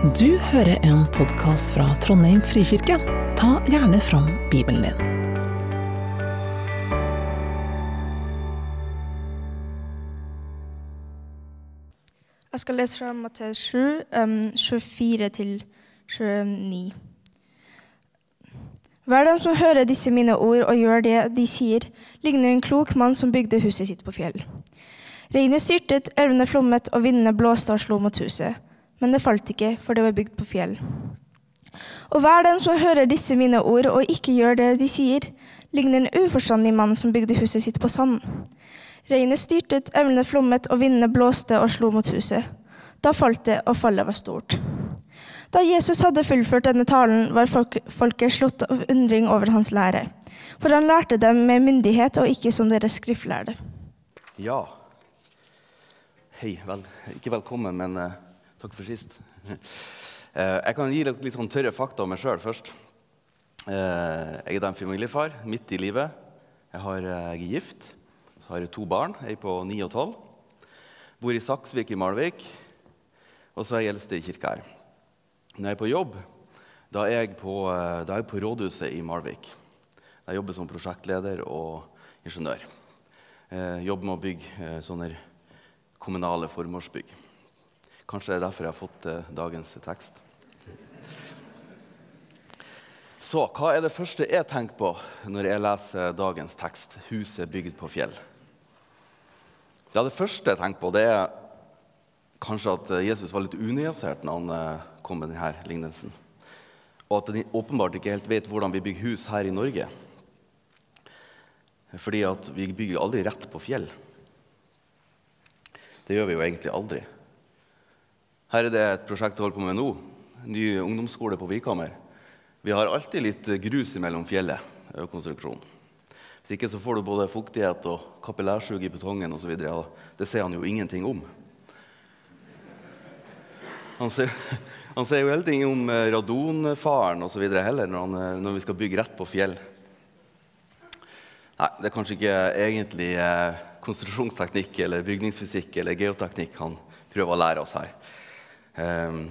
Du hører en podkast fra Trondheim frikirke. Ta gjerne fram Bibelen din. Jeg skal lese fra Matteus 7, um, 24-29. Hver den som hører disse mine ord og gjør det de sier, ligner en klok mann som bygde huset sitt på fjell. Regnet styrtet, elvene flommet, og vindene blåste og slo mot huset. Men det falt ikke, for det var bygd på fjell. Og hver den som hører disse mine ord og ikke gjør det de sier, ligner en uforstandig mann som bygde huset sitt på sand. Regnet styrtet, elvene flommet, og vindene blåste og slo mot huset. Da falt det, og fallet var stort. Da Jesus hadde fullført denne talen, var folket slått av undring over hans lære. For han lærte dem med myndighet og ikke som deres skriftlærde. Ja. Hei. Vel, ikke velkommen, men eh, takk for sist. Eh, jeg kan gi litt sånn tørre fakta om meg sjøl først. Eh, jeg er en familiefar midt i livet. Jeg, har, eh, jeg er gift. Så har jeg to barn, ei på ni og tolv. Bor i Saksvik i Malvik. Og så er jeg eldste i kirka her. Når jeg er på jobb, da er jeg på, er jeg på rådhuset i Malvik. Jeg jobber som prosjektleder og ingeniør. Jeg jobber med å bygge sånne kommunale formålsbygg. Kanskje det er derfor jeg har fått eh, dagens tekst. Så hva er det første jeg tenker på når jeg leser dagens tekst, 'Huset bygd på fjell'? Ja, Det første jeg tenker på, det er kanskje at eh, Jesus var litt unyansert når han eh, kom med denne lignelsen. Og at han åpenbart ikke helt vet hvordan vi bygger hus her i Norge. Fordi at vi bygger aldri rett på fjell. Det gjør vi jo egentlig aldri. Her er det et prosjekt jeg holder på med nå. Ny ungdomsskole på Vikhammer. Vi har alltid litt grus mellom fjellet og konstruksjonen. Hvis ikke så får du både fuktighet og kapillærsug i betongen osv. Det ser han jo ingenting om. Han sier, han ser jo hele ting om eh, radonfaren osv. heller når, han, eh, når vi skal bygge rett på fjell. Nei, det er kanskje ikke egentlig eh, konstruksjonsteknikk eller bygningsfysikk eller geoteknikk han prøver å lære oss her. Um,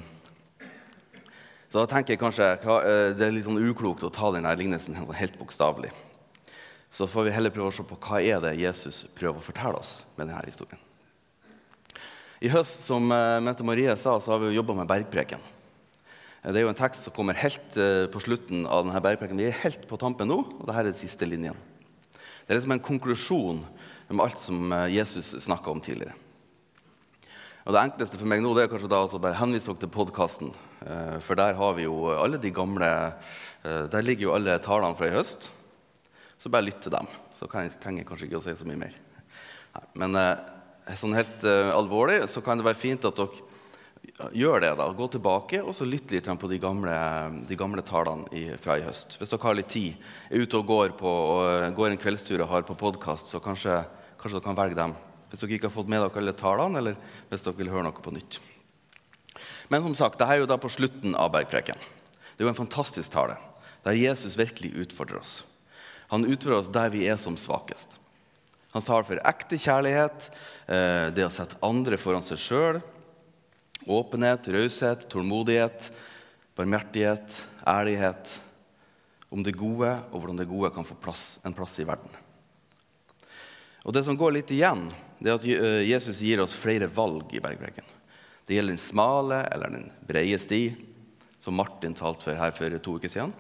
så da tenker jeg kanskje uh, det er litt sånn uklokt å ta denne lignelsen helt bokstavelig. Så får vi heller prøve å se på hva er det Jesus prøver å fortelle oss med denne historien. I høst som uh, Mette Marie sa, så har vi jobba med bergpreken. Uh, det er jo en tekst som kommer helt på slutten av denne bergpreken. Vi er helt på tampen nå, og dette er den siste linjen. Det er liksom en konklusjon med alt som Jesus snakka om tidligere. Og Det enkleste for meg nå det er kanskje da å bare henvise dere til podkasten. Eh, for der har vi jo alle de gamle eh, Der ligger jo alle talene fra i høst. Så bare lytt til dem. Så jeg, trenger jeg kanskje ikke å si så mye mer. Men eh, sånn helt alvorlig så kan det være fint at dere gjør det. da, Gå tilbake og så lytt litt på de gamle, de gamle talene i, fra i høst. Hvis dere har litt tid, er ute og går, på, og går en kveldstur og har på podkast, så kanskje, kanskje dere kan velge dem hvis dere ikke har fått med dere alle talene, eller hvis dere vil høre noe på nytt. Men som sagt, dette er jo da på slutten av bergpreken. Det er jo en fantastisk tale, der Jesus virkelig utfordrer oss. Han utfordrer oss der vi er som svakest. Han tar for ekte kjærlighet, eh, det å sette andre foran seg sjøl, åpenhet, raushet, tålmodighet, barmhjertighet, ærlighet, om det gode og hvordan det gode kan få plass, en plass i verden. Og Det som går litt igjen, det er at eh, Jesus gir oss flere valg i bergpreken. Det gjelder den smale eller den brede sti, som Martin talte for her for to uker siden.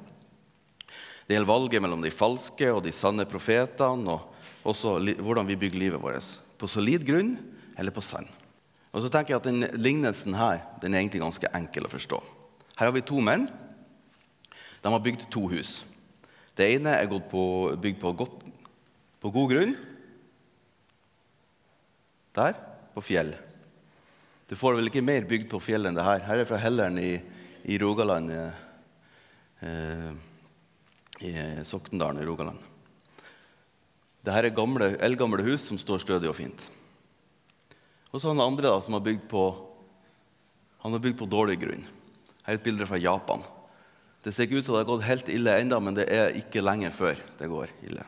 Det gjelder valget mellom de falske og de sanne profetene, og også hvordan vi bygger livet vårt. På solid grunn eller på sand. Og så tenker jeg at den Lignelsen her den er egentlig ganske enkel å forstå. Her har vi to menn. De har bygd to hus. Det ene er på, bygd på, godt, på god grunn, der på fjell. Du får vel ikke mer bygd på fjell enn det her. Her er fra Helleren i, i Rogaland. Eh, I Sokndalen i Rogaland. Dette er gamle, eldgamle hus som står stødig og fint. Og så er han andre da, som har bygd på, han har bygd på dårlig grunn. Her er et bilde fra Japan. Det ser ikke ut som det har gått helt ille ennå, men det er ikke lenge før det går ille.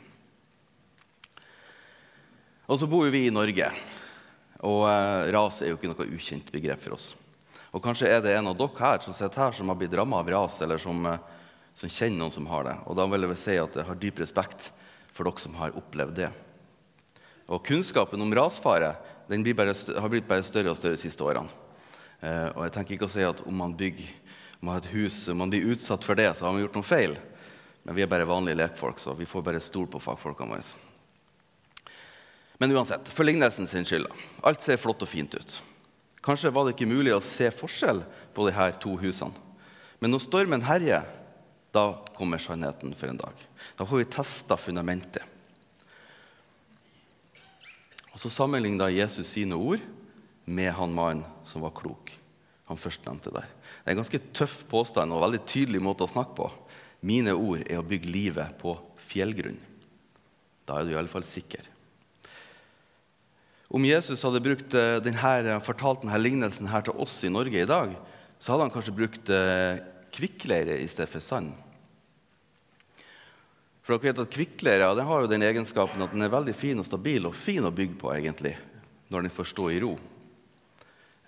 Og så bor vi i Norge. Og eh, ras er jo ikke noe ukjent begrep for oss. Og kanskje er det en av dere her som sitter her som har blitt ramma av ras, eller som, eh, som, kjenner noen som har det. Og da vil jeg si at jeg har dyp respekt for dere som har opplevd det. Og kunnskapen om rasfare den bare, har blitt bare større og større de siste årene. Eh, og jeg tenker ikke å si at om man bygger om man har et hus, om man blir utsatt for det, så har man gjort noe feil. Men vi er bare vanlige lekfolk, så vi får bare stole på fagfolkene våre. Men uansett, for lignelsen sin skyld. Alt ser flott og fint ut. Kanskje var det ikke mulig å se forskjell på de her to husene. Men når stormen herjer, da kommer sannheten for en dag. Da får vi testa fundamentet. Og Så sammenligna Jesus sine ord med han mannen som var klok. Han førstnevnte der. Det er en ganske tøff påstand og veldig tydelig måte å snakke på. Mine ord er å bygge livet på fjellgrunn. Da er du i alle fall sikker. Om Jesus hadde brukt eh, denne, fortalt denne lignelsen her til oss i Norge i dag, så hadde han kanskje brukt eh, kvikkleire i stedet for sand. For dere vet at Kvikkleire den har jo den egenskapen at den er veldig fin og stabil og fin å bygge på egentlig, når den får stå i ro.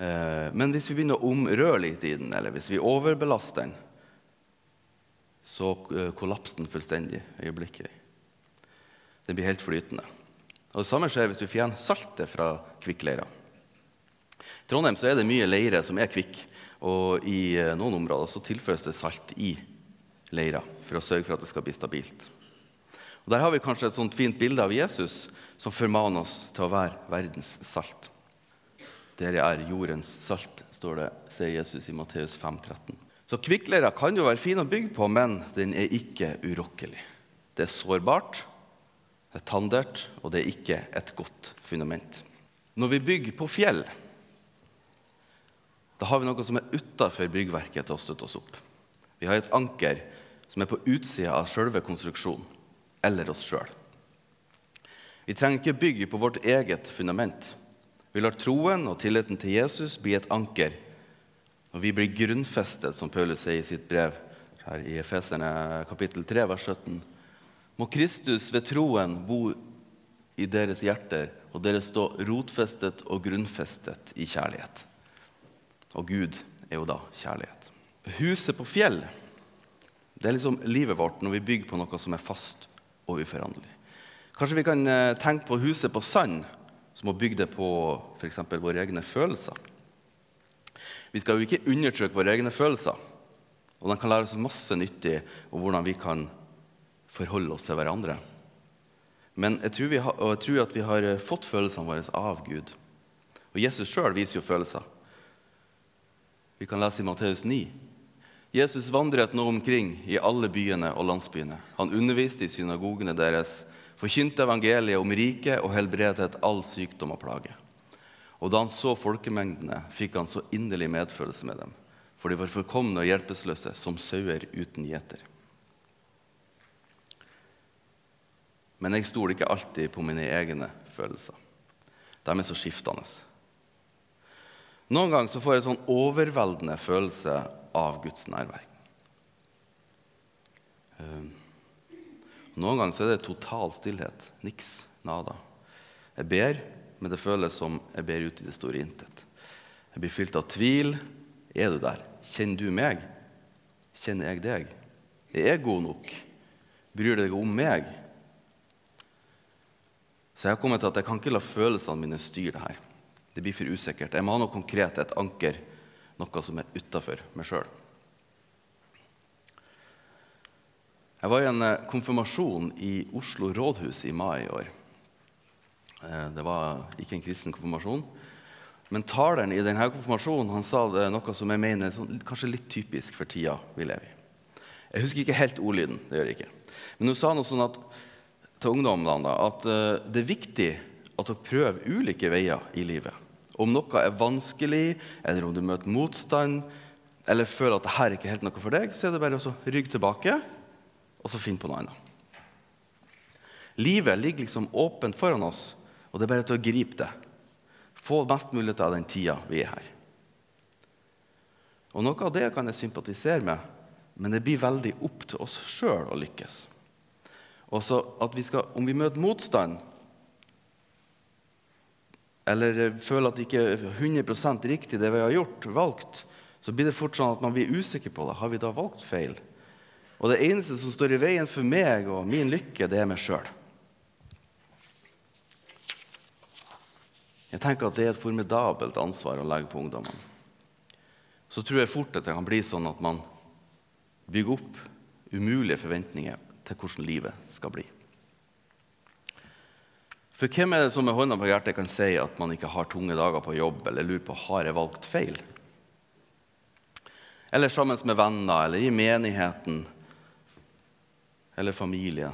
Eh, men hvis vi begynner å omrøre litt i den, eller hvis vi overbelaster den, så kollapser den fullstendig øyeblikkelig. Den blir helt flytende. Og Det samme skjer hvis du fjerner saltet fra kvikkleira. I Trondheim er det mye leire som er kvikk, og i eh, noen områder så tilføres det salt i leira for å sørge for at det skal bli stabilt. Og Der har vi kanskje et sånt fint bilde av Jesus som formaner oss til å være verdens salt. Dere er jordens salt, står det, sier Jesus i Matteus 5, 13. Så kvikkleira kan jo være fin å bygge på, men den er ikke urokkelig. Det er sårbart, det er tandert, og det er ikke et godt fundament. Når vi bygger på fjell, da har vi noe som er utafor byggverket til å støtte oss opp. Vi har et anker som er på utsida av sjølve konstruksjonen, eller oss sjøl. Vi trenger ikke bygge på vårt eget fundament. Vi lar troen og tilliten til Jesus bli et anker, og vi blir grunnfestet, som Paulus sier i sitt brev her i Efeserne kapittel 3, vers 17. Må Kristus ved troen bo i deres hjerter, og dere stå rotfestet og grunnfestet i kjærlighet. Og Gud er jo da kjærlighet. Huset på fjell det er liksom livet vårt når vi bygger på noe som er fast og uforanderlig. Kanskje vi kan eh, tenke på huset på sand, som å bygge det på f.eks. våre egne følelser. Vi skal jo ikke undertrykke våre egne følelser, og de kan lære oss masse nyttig om hvordan vi kan forholde oss til hverandre. Men jeg tror, har, jeg tror, at vi har fått følelsene våre av Gud. Og Jesus sjøl viser jo følelser. Vi kan lese i Matteus 9. Jesus vandret nå omkring i alle byene og landsbyene. Han underviste i synagogene deres, forkynte evangeliet om riket og helbredet all sykdom og plage. Og da han så folkemengdene, fikk han så inderlig medfølelse med dem, for de var forkomne og hjelpeløse som sauer uten gjeter. Men jeg stoler ikke alltid på mine egne følelser. De er så skiftende. Noen ganger får jeg en sånn overveldende følelse av Guds nærvær. Ehm, noen ganger så er det total stillhet. Niks. Nada. Jeg ber, men det føles som jeg ber ut i det store intet. Jeg blir fylt av tvil. Er du der? Kjenner du meg? Kjenner jeg deg? Jeg Er god nok? Bryr du deg om meg? Så jeg har kommet til at jeg kan ikke la følelsene mine styre det her. Det blir for usikkert. Jeg må ha noe konkret, et anker, noe som er utafor meg sjøl. Jeg var i en eh, konfirmasjon i Oslo rådhus i mai i år. Eh, det var ikke en kristen konfirmasjon. Men taleren i denne konfirmasjonen han sa det noe som jeg mener sånn, kanskje litt typisk for tida vi lever i. Jeg husker ikke helt ordlyden. det gjør jeg ikke. Men hun sa noe sånn at til ungdommene at eh, det er viktig at dere prøver ulike veier i livet. Om noe er vanskelig, eller om du møter motstand, eller føler at dette ikke er helt noe for deg, så er det bare å rygge tilbake og så finne på noe annet. Livet ligger liksom åpent foran oss, og det er bare til å gripe det. Få mest mulig av den tida vi er her. Og Noe av det kan jeg sympatisere med, men det blir veldig opp til oss sjøl å lykkes. Og så at vi skal, Om vi møter motstand, eller føler at det ikke er 100 riktig det vi har gjort, valgt, så blir det fort sånn at man blir usikker på det. Har vi da valgt feil? Og det eneste som står i veien for meg og min lykke, det er meg sjøl. Jeg tenker at det er et formidabelt ansvar å legge på ungdommene. Så tror jeg fort at det kan bli sånn at man bygger opp umulige forventninger til hvordan livet skal bli. For hvem er det som med hånda på hjertet kan si at man ikke har tunge dager på jobb, eller lurer på har jeg valgt feil? Eller sammen med venner, eller i menigheten, eller familie.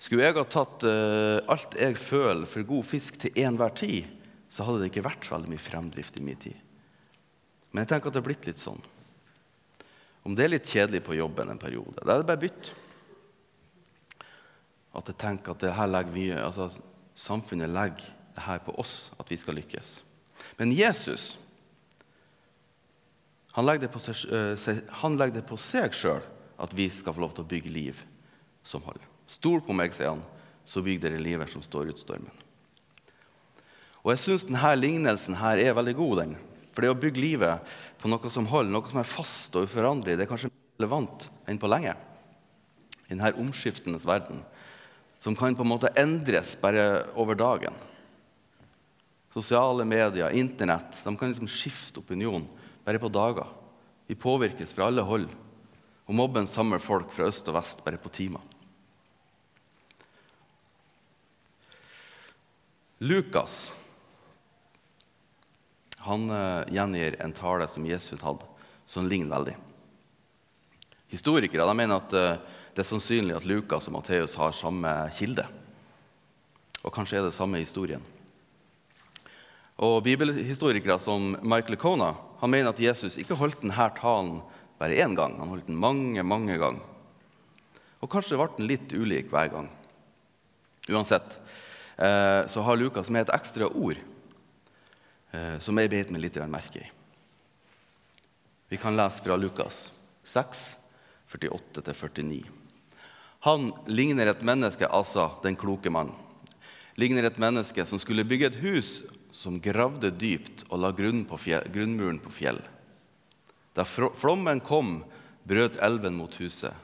Skulle jeg ha tatt uh, alt jeg føler for god fisk til enhver tid, så hadde det ikke vært veldig mye fremdrift i min tid. Men jeg tenker at det har blitt litt sånn. Om det er litt kjedelig på jobben en periode, da er det bare bytt. At jeg tenker at det her legger mye, altså, samfunnet legger det her på oss, at vi skal lykkes. Men Jesus han legger det på seg, legger det på seg sjøl at vi skal få lov til å bygge liv som holder. Stol på meg, sier han, så bygg dere livet som står ut stormen. Og jeg syns denne lignelsen her er veldig god. den. For det å bygge livet på noe som holder, noe som er fast og uforanderlig, det er kanskje mer relevant enn på lenge. I denne omskiftenes verden, som kan på en måte endres bare over dagen. Sosiale medier, Internett, de kan liksom skifte opinion bare på dager. Vi påvirkes fra alle hold. Og mobben samler folk fra øst og vest bare på timer. Lukas han uh, gjengir en tale som Jesus hadde, som ligner veldig. Historikere mener at uh, det er sannsynlig at Lukas og Matteus har samme kilde. Og kanskje er det samme historien. Og Bibelhistorikere som Michael Kona han mener at Jesus ikke holdt denne talen bare én gang. Han holdt den mange, mange ganger. Og kanskje ble den litt ulik hver gang. Uansett, Eh, så har Lukas med et ekstra ord eh, som jeg bet meg litt merke i. Vi kan lese fra Lukas 6, 48-49. Han ligner et menneske, altså den kloke mann. Ligner et menneske som skulle bygge et hus som gravde dypt og la grunn på fjell, grunnmuren på fjell. Da flommen kom, brøt elven mot huset,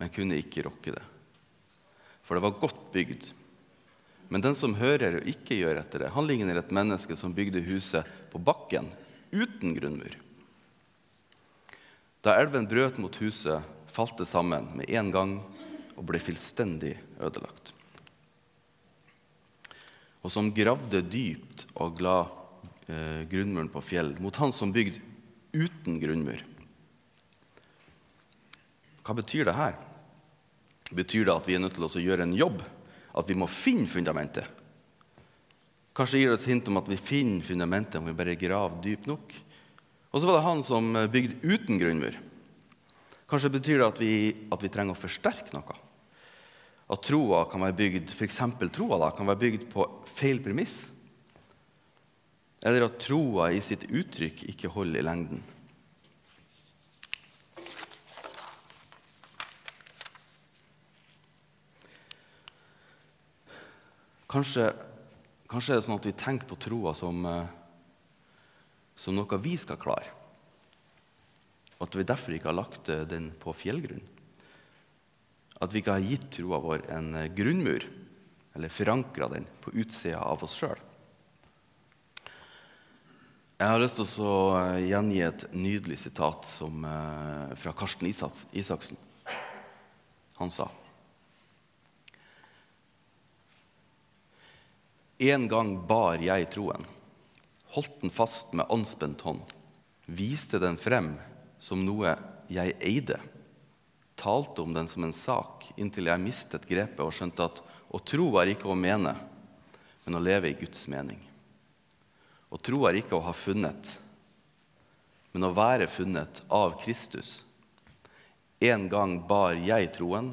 men kunne ikke rokke det. For det var godt bygd men den som hører og ikke gjør etter det, han ligner et menneske som bygde huset på bakken uten grunnmur. Da elven brøt mot huset, falt det sammen med en gang og ble fullstendig ødelagt. Og som gravde dypt og la eh, grunnmuren på fjell, mot han som bygde uten grunnmur. Hva betyr det her? Betyr det at vi er nødt til å gjøre en jobb at vi må finne fundamentet. Kanskje gir det oss hint om at vi finner fundamentet om vi bare graver dypt nok. Og så var det han som bygde uten grunnmur. Kanskje betyr det at vi, at vi trenger å forsterke noe. At troa kan være bygd f.eks. troa da, kan være bygd på feil premiss. Eller at troa i sitt uttrykk ikke holder i lengden. Kanskje, kanskje, er det sånn at vi tenker på troa som, eh, som noe vi skal klare. Og at vi derfor ikke har lagt eh, den på fjellgrunn. At vi ikke har gitt troa vår en eh, grunnmur, eller forankra den på utsida av oss sjøl. Jeg har lyst til å gjengi et nydelig sitat som, fra Karsten Isaksen. Han sa En gang bar jeg troen, holdt den fast med anspent hånd, viste den frem som noe jeg eide, talte om den som en sak inntil jeg mistet grepet og skjønte at å tro er ikke å mene, men å leve i Guds mening. Å tro er ikke å ha funnet, men å være funnet av Kristus. En gang bar jeg troen,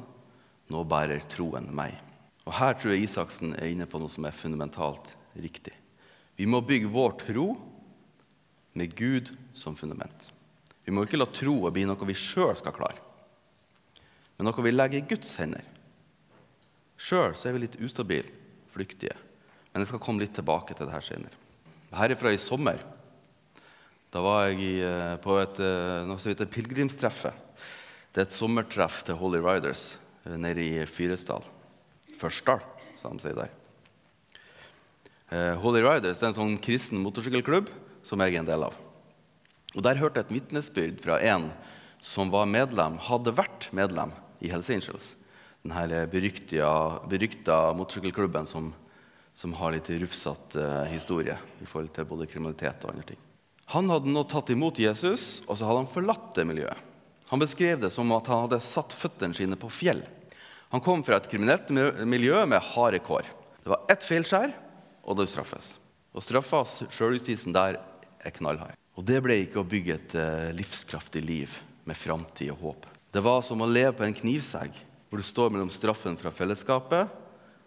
nå bærer troen meg. Og Her tror jeg Isaksen er inne på noe som er fundamentalt riktig. Vi må bygge vår tro med Gud som fundament. Vi må ikke la troa bli noe vi sjøl skal klare, men noe vi legger i Guds hender. Sjøl er vi litt ustabile, flyktige. Men jeg skal komme litt tilbake til det her senere. Her er fra i sommer. Da var jeg i, eh, på et, eh, heter pilegrimstreffet. Det er et sommertreff til Holy Riders eh, nede i Fyresdal. Førsdal, som de sier der. Holy Riders er en sånn kristen motorsykkelklubb som jeg er en del av. Og Der hørte jeg et vitnesbyrd fra en som var medlem, hadde vært medlem i Hells Angels. her berykta motorsykkelklubben som, som, har litt rufsete uh, historie i forhold til både kriminalitet og andre ting. Han hadde nå tatt imot Jesus, og så hadde han forlatt det miljøet. Han beskrev det som at han hadde satt føttene sine på fjell. Han kom fra et kriminelt miljø med harde kår. Det var ett feilskjær, og det straffes. Og straffa sjøljustisen der er knallhard. Og det ble ikke å bygge et uh, livskraftig liv med framtid og håp. Det var som å leve på en knivsegg, hvor du står mellom straffen fra fellesskapet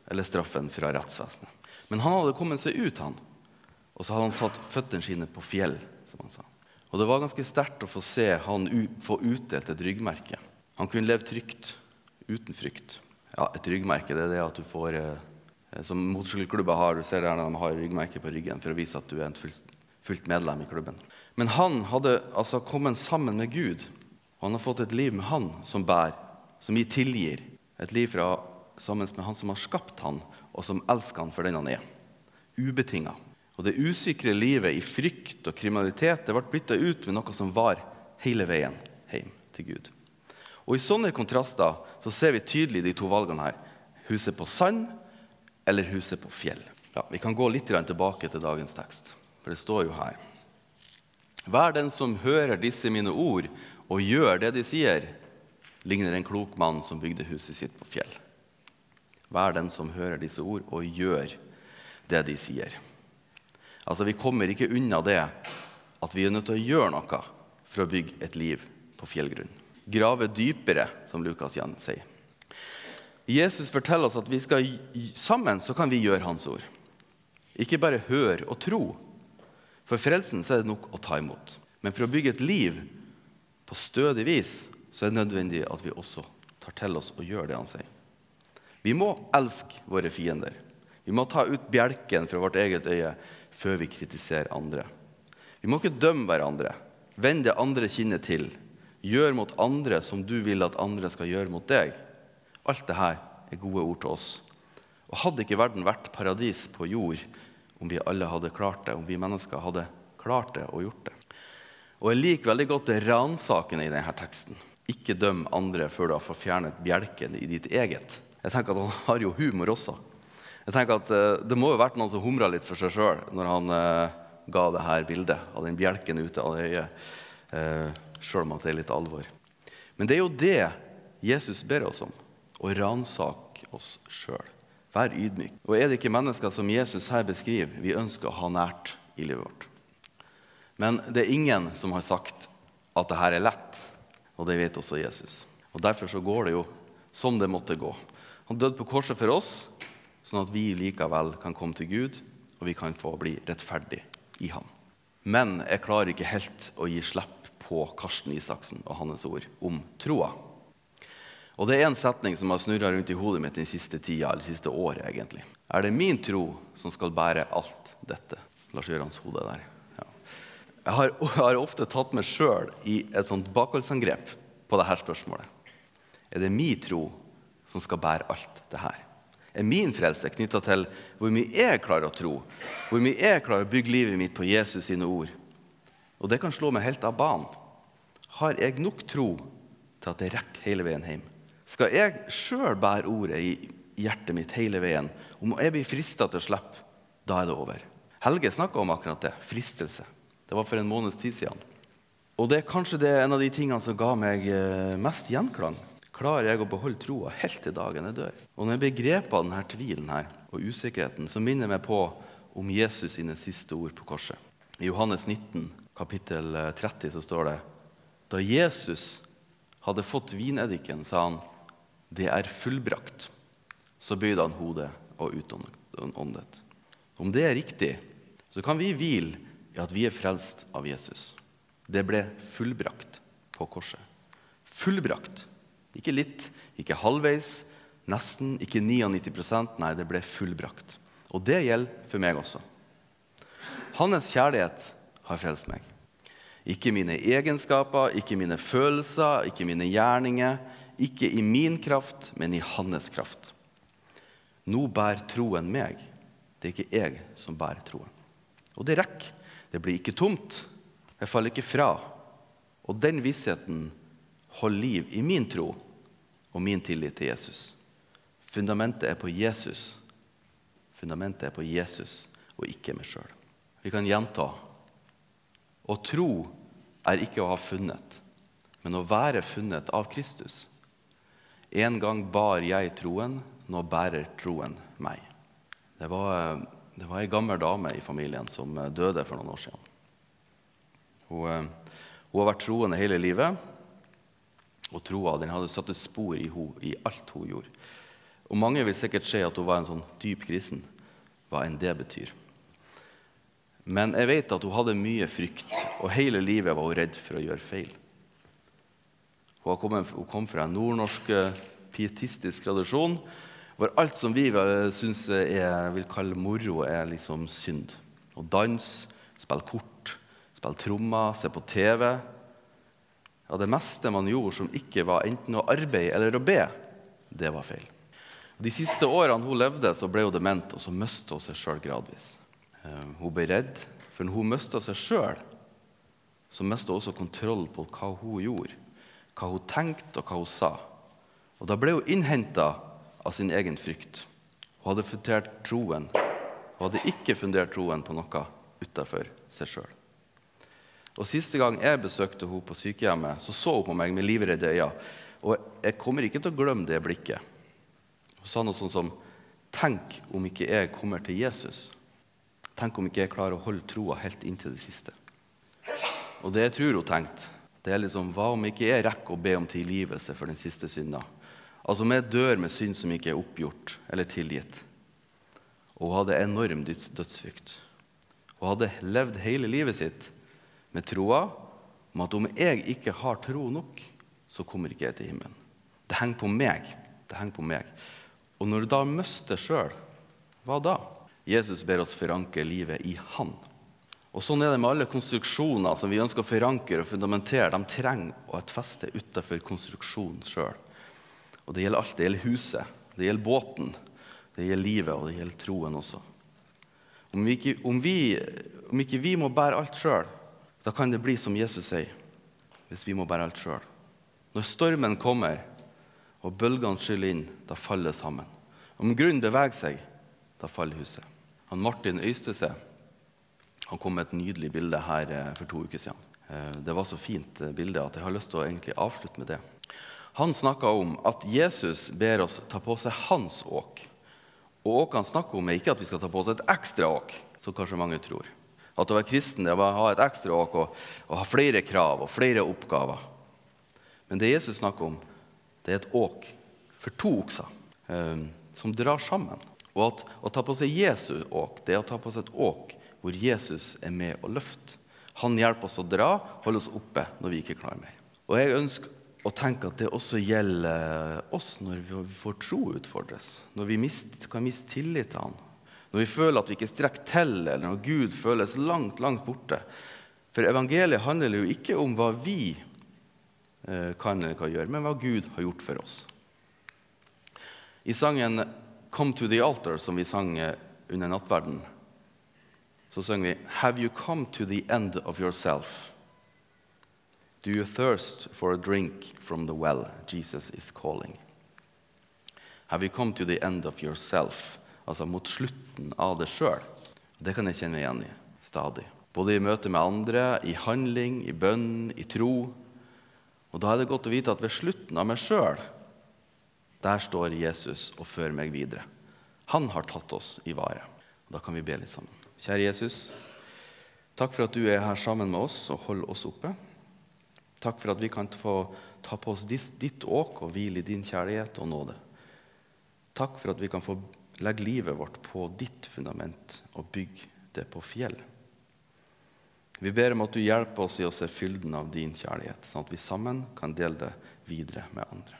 eller straffen fra rettsvesenet. Men han hadde kommet seg ut, han. Og så hadde han satt føttene sine på fjell, som han sa. Og det var ganske sterkt å få se han få utdelt et ryggmerke. Han kunne leve trygt, uten frykt. Ja, Et ryggmerke det er det at du får eh, Som motorsykkelklubber har, du ser der de har ryggmerke på ryggen for å vise at du er en fullt medlem i klubben. Men han hadde altså kommet sammen med Gud, og han har fått et liv med han som bærer, som gir tilgir. Et liv fra, sammen med han som har skapt han, og som elsker han for den han er. Ubetinga. Og det usikre livet i frykt og kriminalitet det ble bytta ut med noe som var hele veien hjem til Gud. Og I sånne kontraster så ser vi tydelig de to valgene her. Huset på sand eller huset på fjell. Ja, Vi kan gå litt tilbake til dagens tekst, for det står jo her. Hver den som hører disse mine ord og gjør det de sier, ligner en klok mann som bygde huset sitt på fjell. Hver den som hører disse ord og gjør det de sier. Altså, Vi kommer ikke unna det at vi er nødt til å gjøre noe for å bygge et liv på fjellgrunn. Grave dypere, som Lukas igjen sier. Jesus forteller oss at vi skal sammen så kan vi gjøre hans ord. Ikke bare høre og tro, for frelsen så er det nok å ta imot. Men for å bygge et liv på stødig vis så er det nødvendig at vi også tar til oss og gjør det han sier. Vi må elske våre fiender. Vi må ta ut bjelken fra vårt eget øye før vi kritiserer andre. Vi må ikke dømme hverandre. Vend det andre kinnet til. Gjør mot andre som du vil at andre skal gjøre mot deg. Alt dette er gode ord til oss. Og Hadde ikke verden vært paradis på jord om vi alle hadde klart det, om vi mennesker hadde klart det og gjort det. Og Jeg liker veldig godt det ransakende i denne teksten. Ikke døm andre før du har fått fjernet bjelken i ditt eget. Jeg tenker at Han har jo humor også. Jeg tenker at uh, Det må jo vært noen som humra litt for seg sjøl når han uh, ga det her bildet av den bjelken ute av øyet, uh, eh, sjøl om det er litt alvor. Men det er jo det Jesus ber oss om, å ransake oss sjøl. Vær ydmyk. Og er det ikke mennesker som Jesus her beskriver, vi ønsker å ha nært i livet vårt? Men det er ingen som har sagt at det her er lett, og det vet også Jesus. Og Derfor så går det jo som det måtte gå. Han døde på korset for oss, sånn at vi likevel kan komme til Gud, og vi kan få bli rettferdig i ham. Men jeg klarer ikke helt å gi slipp på Karsten Isaksen og hans ord om troa. Og det er en setning som har snurra rundt i hodet mitt den siste tida, eller siste året. egentlig. Er det min tro som skal bære alt dette? Lars Gjørans hode der. Ja. Jeg, har, jeg, har, ofte tatt meg sjøl i et sånt bakholdsangrep på dette spørsmålet. Er det min tro som skal bære alt det her? Er min frelse knytta til hvor mye jeg klarer å tro? Hvor mye jeg klarer å bygge livet mitt på Jesus sine ord? Og det kan slå meg helt av banen. Har jeg nok tro til at det rekker hele veien hjem? Skal jeg sjøl bære ordet i hjertet mitt hele veien, om jeg blir frista til å slippe, da er det over. Helge snakka om akkurat det. Fristelse. Det var for en måneds tid siden. Og det er kanskje det en av de tingene som ga meg eh, mest gjenklang. Klarer jeg å beholde troa helt til dagen jeg dør? Og når jeg begrep av denne tvilen her, og usikkerheten, så minner jeg meg på om Jesus sine siste ord på korset. I Johannes 19, kapittel 30, så står det Da Jesus hadde fått vineddiken, sa han det er fullbrakt. Så bøyde han hodet og utåndet. Om det er riktig, så kan vi hvile i at vi er frelst av Jesus. Det ble fullbrakt på korset. Fullbrakt. Ikke litt, ikke halvveis, nesten, ikke 99% Nei, det ble fullbrakt. Og det gjelder for meg også. Hans kjærlighet har frelst meg. Ikke mine egenskaper, ikke mine følelser, ikke mine gjerninger. Ikke i min kraft, men i hans kraft. Nå bærer troen meg. Det er ikke jeg som bærer troen. Og det rekker. Det blir ikke tomt. Jeg faller ikke fra. Og den vissheten holder liv i min tro og min tillit til Jesus. Fundamentet er på Jesus. Fundamentet er på Jesus og ikke meg sjøl. Vi kan gjenta. Å tro er ikke å ha funnet, men å være funnet av Kristus. En gang bar jeg troen, nå bærer troen meg. Det var, det var ei gammel dame i familien som døde for noen år siden. Hun, eh, hun har vært troende hele livet, og troa hadde satt et spor i, henne, i alt hun gjorde. Og mange vil sikkert se at hun var en sånn dyp kristen, hva enn det betyr. Men jeg vet at hun hadde mye frykt, og hele livet var hun redd for å gjøre feil. Hun, kom fra en nordnorsk eh, pietistisk tradisjon hvor alt som vi syns jeg vil kalle moro, er liksom synd. Å danse, spille kort, spille trommer, se på TV. Ja, Det meste man gjorde som ikke var enten å arbeide eller å be, det var feil. De siste årene hun levde, så ble hun dement, og så mistet hun seg sjøl gradvis. Eh, hun ble redd, for når hun mista seg sjøl, så mista hun også kontroll på hva hun gjorde, hva hun tenkte, og hva hun sa. Og Da ble hun innhenta av sin egen frykt. Hun hadde fundert troen. Hun hadde ikke fundert troen på noe utafor seg sjøl. Og Siste gang jeg besøkte henne på sykehjemmet, så så hun på meg med livredde øyne. Og jeg kommer ikke til å glemme det blikket. Hun sa noe sånt som Tenk om ikke jeg kommer til Jesus. Tenk om ikke jeg klarer å holde troa helt inntil det siste. Og det tror hun tenkte, det er liksom Hva om ikke jeg rekker å be om tilgivelse for den siste synda? Altså om jeg dør med synd som ikke er oppgjort eller tilgitt. Og hun hadde enorm dødsfrykt. Hun hadde levd hele livet sitt med troa om at om jeg ikke har tro nok, så kommer ikke jeg til himmelen. Det henger på meg. Det henger på meg. Og når du da mister sjøl, hva da? Jesus ber oss forankre livet i Han. Og Sånn er det med alle konstruksjoner som vi ønsker å forankre og fundamentere. De trenger et feste utenfor konstruksjonen sjøl. Det gjelder alt. Det gjelder huset, det gjelder båten, det gjelder livet, og det gjelder troen også. Om, vi ikke, om, vi, om ikke vi må bære alt sjøl, da kan det bli som Jesus sier, hvis vi må bære alt sjøl. Når stormen kommer og bølgene skyller inn, da faller det sammen. Om grunnen beveger seg, da faller huset. Han Martin Øystese han kom med et nydelig bilde her eh, for to uker siden. Eh, det var så fint eh, bilde at jeg har lyst til å egentlig avslutte med det. Han snakka om at Jesus ber oss ta på seg hans åk. Og åk han snakker om, er ikke at vi skal ta på oss et ekstra åk, som kanskje mange tror. At å være kristen det er å ha et ekstra åk og, og ha flere krav og flere oppgaver. Men det Jesus snakker om, det er et åk for to okser som drar sammen. Og at å ta på seg Jesu åk, det er å ta på seg et åk hvor Jesus er med og løfter. Han hjelper oss å dra, holder oss oppe når vi ikke klarer mer. Og jeg ønsker å tenke at det også gjelder oss når vår tro utfordres. Når vi mist, kan miste tillit til Han. Når vi føler at vi ikke strekker til, eller når Gud føles langt, langt borte. For evangeliet handler jo ikke om hva vi eh, kan eller kan gjøre, men hva Gud har gjort for oss. I sangen 'Come to the Altar', som vi sang eh, under nattverden, så synger vi 'Have you come to the end of yourself'? Do you thirst for a drink from the well Jesus is calling? Have you come to the end of yourself? Altså mot slutten av det sjøl. Det kan jeg kjenne meg igjen i stadig. Både i møte med andre, i handling, i bønn, i tro. Og da er det godt å vite at ved slutten av meg sjøl, der står Jesus og fører meg videre. Han har tatt oss i vare. Da kan vi be litt sammen. Kjære Jesus, takk for at du er her sammen med oss og holder oss oppe. Takk for at vi kan få ta på oss ditt åk og hvile i din kjærlighet og nåde. Takk for at vi kan få legge livet vårt på ditt fundament og bygge det på fjell. Vi ber om at du hjelper oss i å se fylden av din kjærlighet, sånn at vi sammen kan dele det videre med andre.